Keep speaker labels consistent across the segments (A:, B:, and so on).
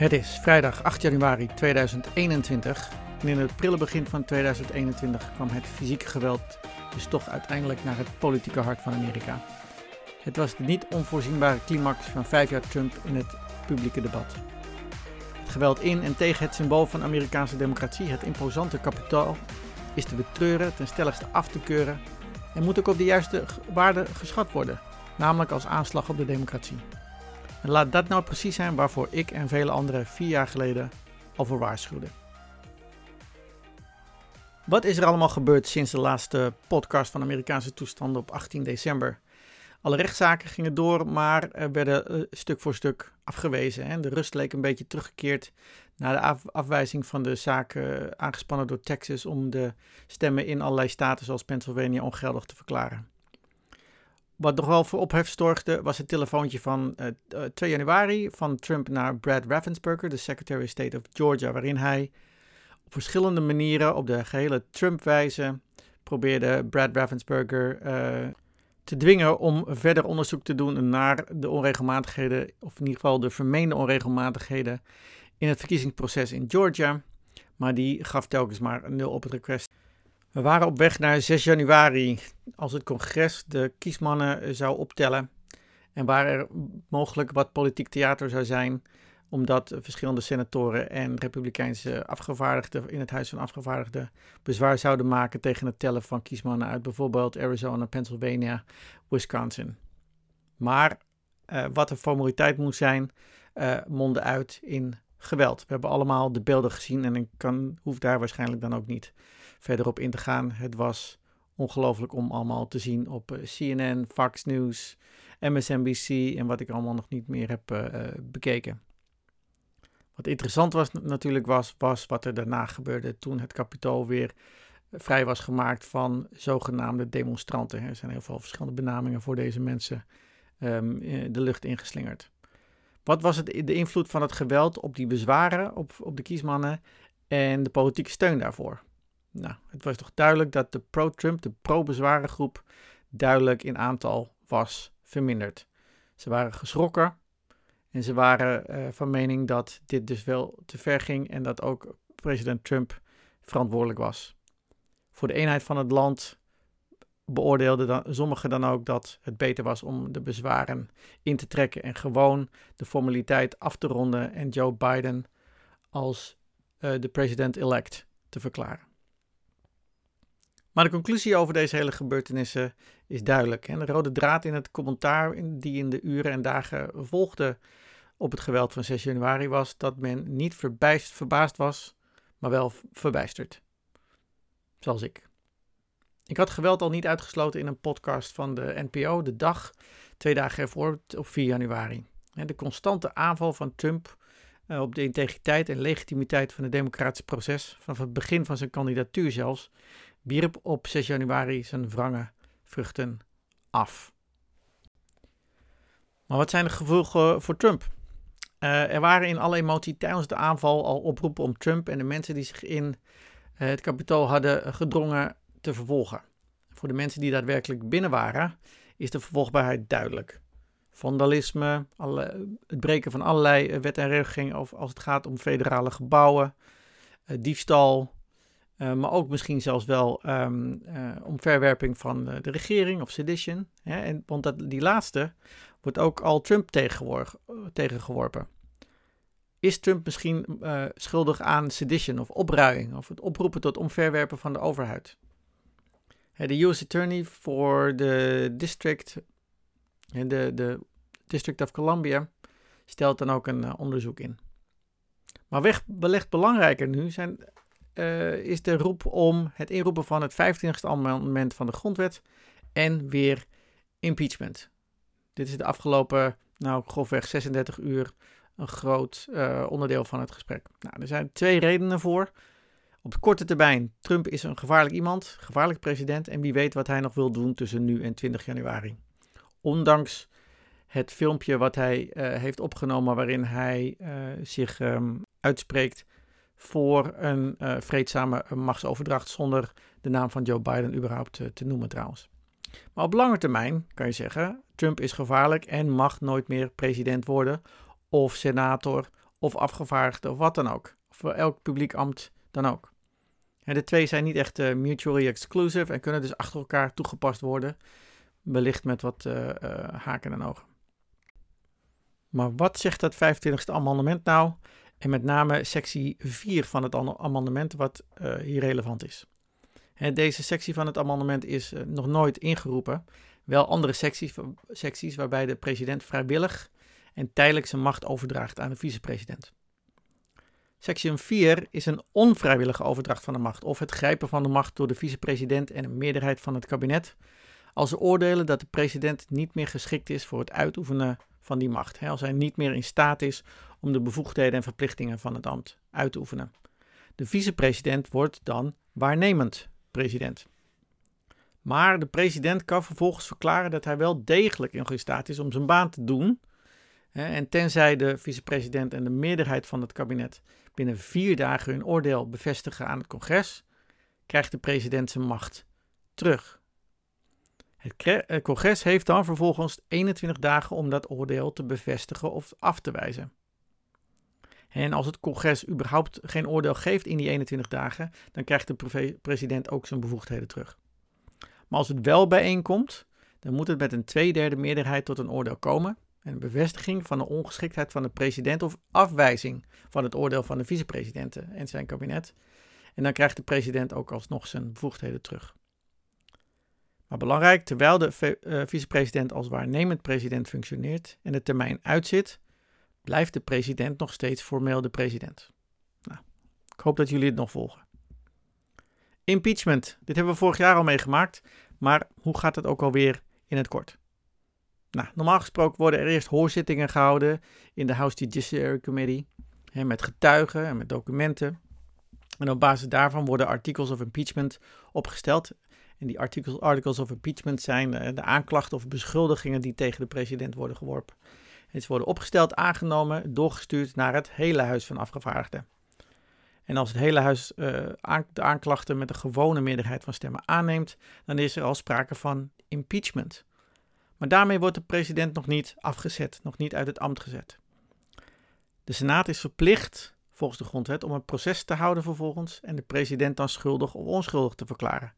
A: Het is vrijdag 8 januari 2021 en in het prille begin van 2021 kwam het fysieke geweld dus toch uiteindelijk naar het politieke hart van Amerika. Het was de niet onvoorzienbare climax van vijf jaar Trump in het publieke debat. Het geweld in en tegen het symbool van Amerikaanse democratie, het imposante kapitaal, is te betreuren, ten stelligste af te keuren en moet ook op de juiste waarde geschat worden, namelijk als aanslag op de democratie. En laat dat nou precies zijn waarvoor ik en vele anderen vier jaar geleden al voor waarschuwden. Wat is er allemaal gebeurd sinds de laatste podcast van Amerikaanse toestanden op 18 december? Alle rechtszaken gingen door, maar er werden eh, stuk voor stuk afgewezen. Hè. De rust leek een beetje teruggekeerd na de afwijzing van de zaken eh, aangespannen door Texas om de stemmen in allerlei staten zoals Pennsylvania ongeldig te verklaren. Wat nog wel voor ophef zorgde was het telefoontje van uh, eh, 2 januari van Trump naar Brad Raffensperger, de Secretary of State of Georgia, waarin hij op verschillende manieren op de gehele Trump-wijze probeerde Brad Raffensperger te dwingen om verder onderzoek te doen naar de onregelmatigheden, of in ieder geval de vermeende onregelmatigheden in het verkiezingsproces in Georgia. Maar die gaf telkens maar een nul op het request. We waren op weg naar 6 januari, als het congres de kiesmannen zou optellen. En waar er mogelijk wat politiek theater zou zijn omdat verschillende senatoren en republikeinse afgevaardigden in het Huis van Afgevaardigden bezwaar zouden maken tegen het tellen van kiesmannen uit bijvoorbeeld Arizona, Pennsylvania, Wisconsin. Maar uh, wat een formaliteit moest zijn, uh, mondde uit in geweld. We hebben allemaal de beelden gezien en ik kan, hoef daar waarschijnlijk dan ook niet verder op in te gaan. Het was ongelooflijk om allemaal te zien op eh, CNN, Fox News, MSNBC en wat ik allemaal nog niet meer heb uh, bekeken. Wat interessant was natuurlijk was, wat er daarna gebeurde toen het kapitool weer vrij was gemaakt van zogenaamde demonstranten. Er zijn heel veel verschillende benamingen voor deze mensen um, de lucht ingeslingerd. Wat was het, de invloed van het geweld op die bezwaren op, op de kiesmannen en de politieke steun daarvoor? Nou, het was toch duidelijk dat de pro-Trump, de pro-bezwarengroep, duidelijk in aantal was verminderd. Ze waren geschrokken en ze waren uh, van mening dat dit dus wel te ver ging en dat ook president Trump verantwoordelijk was. Voor de eenheid van het land beoordeelden dan, sommigen dan ook dat het beter was om de bezwaren in te trekken en gewoon de formaliteit af te ronden en Joe Biden als uh, de president-elect te verklaren. Maar de conclusie over deze hele gebeurtenissen is duidelijk. En de rode draad in het commentaar die in de uren en dagen volgde op het geweld van 6 januari was dat men niet verbijst, verbaasd was, maar wel verbijsterd. Zoals ik. Ik had geweld al niet uitgesloten in een podcast van de NPO de dag, twee dagen ervoor, op 4 januari. De constante aanval van Trump eh, op de integriteit en legitimiteit van het democratische proces, vanaf het begin van zijn kandidatuur zelfs, wierp op 6 januari zijn wrange vruchten af. Maar wat zijn de gevolgen voor Trump? Uh, er waren in alle emotie tijdens de aanval al oproepen om Trump en de mensen die zich in uh, het kapitool hadden gedrongen te vervolgen. Voor de mensen die daadwerkelijk binnen waren, is de vervolgbaarheid duidelijk. Vandalisme, alle, het breken van allerlei eh, wet en regelgeving als het gaat om federale gebouwen, diefstal, uh, maar ook misschien zelfs wel um, omverwerping van de, regering of sedition. En, want dat, die laatste wordt ook al Trump tegengeworpen. Is Trump misschien schuldig aan sedition of opruiing of het oproepen tot omverwerpen van de overheid? De US Attorney voor de District, de, de District of Columbia stelt dan ook een onderzoek in. Maar weg, wellicht belangrijker nu zijn is de roep om het inroepen van het 25e amendement van de grondwet en weer impeachment. Dit is de afgelopen, nou grofweg 36 uur, een groot onderdeel van het gesprek. Nou, er zijn twee redenen voor. Op korte termijn, Trump is een gevaarlijk iemand, gevaarlijk president en wie weet wat hij nog wil doen tussen nu en 20 januari. Ondanks het filmpje wat hij uh, heeft opgenomen waarin hij uh, zich um, uitspreekt voor een uh, vreedzame machtsoverdracht zonder de naam van Joe Biden überhaupt te noemen trouwens. Maar op lange termijn kan je zeggen, Trump is gevaarlijk en mag nooit meer president worden of senator of afgevaardigde of wat dan ook. Of elk publiek ambt dan ook. de twee zijn niet echt uh, mutually exclusive en kunnen dus achter elkaar toegepast worden. Wellicht met wat uh, haken en ogen. Maar wat zegt dat 25e amendement nou? En met name sectie 4 van het amendement, wat hier relevant is. deze sectie van het amendement is nog nooit ingeroepen. Wel andere secties, secties waarbij de president vrijwillig en tijdelijk zijn macht overdraagt aan de vicepresident. Section 4 is een onvrijwillige overdracht van de macht of het grijpen van de macht door de vicepresident en een meerderheid van het kabinet als ze oordelen dat de president niet meer geschikt is voor het uitoefenen van die macht. Als hij niet meer in staat is om de bevoegdheden en verplichtingen van het ambt uit te oefenen. De vicepresident wordt dan waarnemend president. Maar de president kan vervolgens verklaren dat hij wel degelijk in staat is om zijn baan te doen. En tenzij de vicepresident en de meerderheid van het kabinet binnen vier dagen hun oordeel bevestigen aan het congres, krijgt de president zijn macht terug. Het congres heeft dan vervolgens 21 dagen om dat oordeel te bevestigen of af te wijzen. En als het congres überhaupt geen oordeel geeft in die 21 dagen, dan krijgt de president ook zijn bevoegdheden terug. Maar als het wel bijeenkomt, dan moet het met een tweederde meerderheid tot een oordeel komen. En een bevestiging van de ongeschiktheid van de president of afwijzing van het oordeel van de vicepresidenten en zijn kabinet. En dan krijgt de president ook alsnog zijn bevoegdheden terug. Maar belangrijk, terwijl de uh, vicepresident als waarnemend president functioneert en de termijn uitzit, blijft de president nog steeds formeel de president. Nou, ik hoop dat jullie het nog volgen. Impeachment. Dit hebben we vorig jaar al meegemaakt. Maar hoe gaat het ook alweer in het kort? Nou, normaal gesproken worden er eerst hoorzittingen gehouden in de House Judiciary Committee. Hè, met getuigen en met documenten. En op basis daarvan worden articles of impeachment opgesteld. En die articles, articles of impeachment zijn eh, de aanklachten of beschuldigingen die tegen de president worden geworpen. En ze worden opgesteld, aangenomen, doorgestuurd naar het hele Huis van Afgevaardigden. En als het hele huis uh, de aanklachten met een gewone meerderheid van stemmen aanneemt, dan is er al sprake van impeachment. Maar daarmee wordt de president nog niet afgezet, nog niet uit het ambt gezet. De Senaat is verplicht, volgens de grondwet, om een proces te houden vervolgens en de president dan schuldig of onschuldig te verklaren.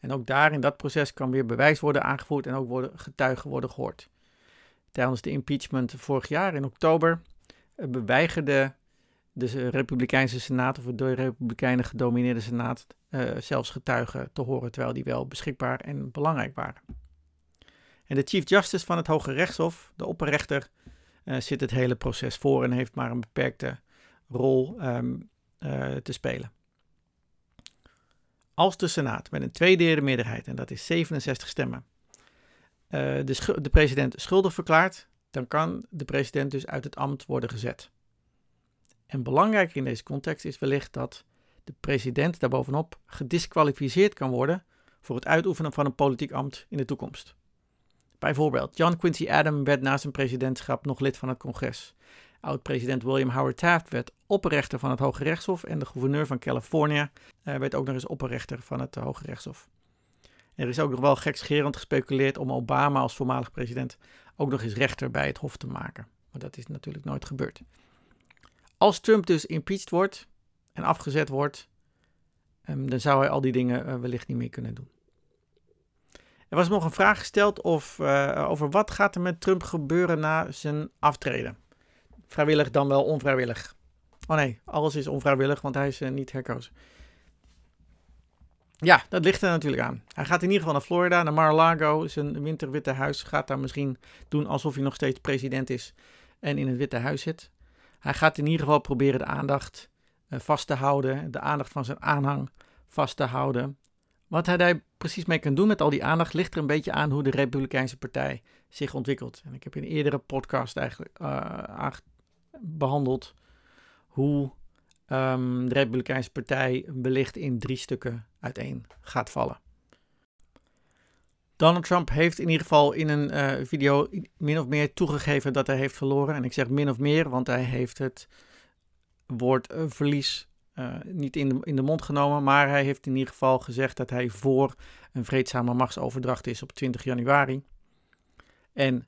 A: En ook daar in dat proces kan weer bewijs worden aangevoerd en ook worden, getuigen worden gehoord. Tijdens de impeachment vorig jaar in oktober uh, beweigerde de Republikeinse Senaat of de door Republikeinen gedomineerde Senaat uh, zelfs getuigen te horen, terwijl die wel beschikbaar en belangrijk waren. En de Chief Justice van het Hoge Rechtshof, de opperrechter, uh, zit het hele proces voor en heeft maar een beperkte rol um, uh, te spelen. Als de Senaat met een tweederde meerderheid, en dat is 67 stemmen, de, de president schuldig verklaart, dan kan de president dus uit het ambt worden gezet. En belangrijker in deze context is wellicht dat de president daarbovenop gedisqualificeerd kan worden voor het uitoefenen van een politiek ambt in de toekomst. Bijvoorbeeld, John Quincy Adams werd na zijn presidentschap nog lid van het congres. Oud-president William Howard Taft werd opperrechter van het Hoge Rechtshof en de gouverneur van Californië uh, werd ook nog eens opperrechter van het Hoge Rechtshof. Er is ook nog wel gekscherend gespeculeerd om Obama als voormalig president ook nog eens rechter bij het Hof te maken. Maar dat is natuurlijk nooit gebeurd. Als Trump dus impeached wordt en afgezet wordt, um, dan zou hij al die dingen uh, wellicht niet meer kunnen doen. Er was nog een vraag gesteld of, uh, over wat gaat er met Trump gebeuren na zijn aftreden. Vrijwillig dan wel onvrijwillig. Oh nee, alles is onvrijwillig, want hij is uh, niet herkozen. Ja, dat ligt er natuurlijk aan. Hij gaat in ieder geval naar Florida, naar Mar-a-Lago. Zijn winterwitte huis gaat daar misschien doen alsof hij nog steeds president is en in het Witte Huis zit. Hij gaat in ieder geval proberen de aandacht uh, vast te houden, de aandacht van zijn aanhang vast te houden. Wat hij daar precies mee kan doen met al die aandacht ligt er een beetje aan hoe de Republikeinse Partij zich ontwikkelt. En ik heb in een eerdere podcast eigenlijk uh, behandeld hoe um, de Republikeinse Partij wellicht in drie stukken uiteen gaat vallen. Donald Trump heeft in ieder geval in een uh, video min of meer toegegeven dat hij heeft verloren. En ik zeg min of meer, want hij heeft het woord uh, verlies uh, niet in in de mond genomen. Maar hij heeft in ieder geval gezegd dat hij voor een vreedzame machtsoverdracht is op 20 januari. En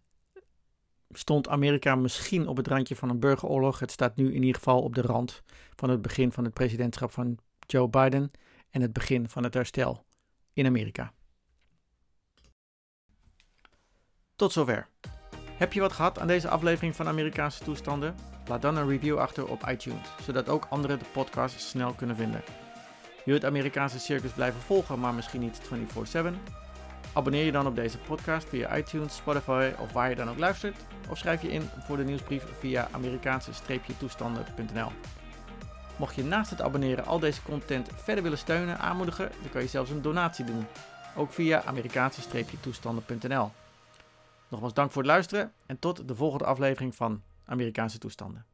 A: stond Amerika misschien op het randje van een burgeroorlog. Het staat nu in ieder geval op de rand van het begin van het presidentschap van Joe Biden en het begin van het herstel in Amerika. Tot zover. Heb je wat gehad aan deze aflevering van Amerikaanse toestanden? Laat dan een review achter op iTunes, zodat ook anderen de podcast snel kunnen vinden. Wil je het Amerikaanse circus blijven volgen, maar misschien niet 24/7? Abonneer je dan op deze podcast via iTunes, Spotify of waar je dan ook luistert. Of schrijf je in voor de nieuwsbrief via Amerikaanse-toestanden.nl. Mocht je naast het abonneren al deze content verder willen steunen, aanmoedigen, dan kan je zelfs een donatie doen. Ook via Amerikaanse-toestanden.nl. Nogmaals dank voor het luisteren en tot de volgende aflevering van Amerikaanse toestanden.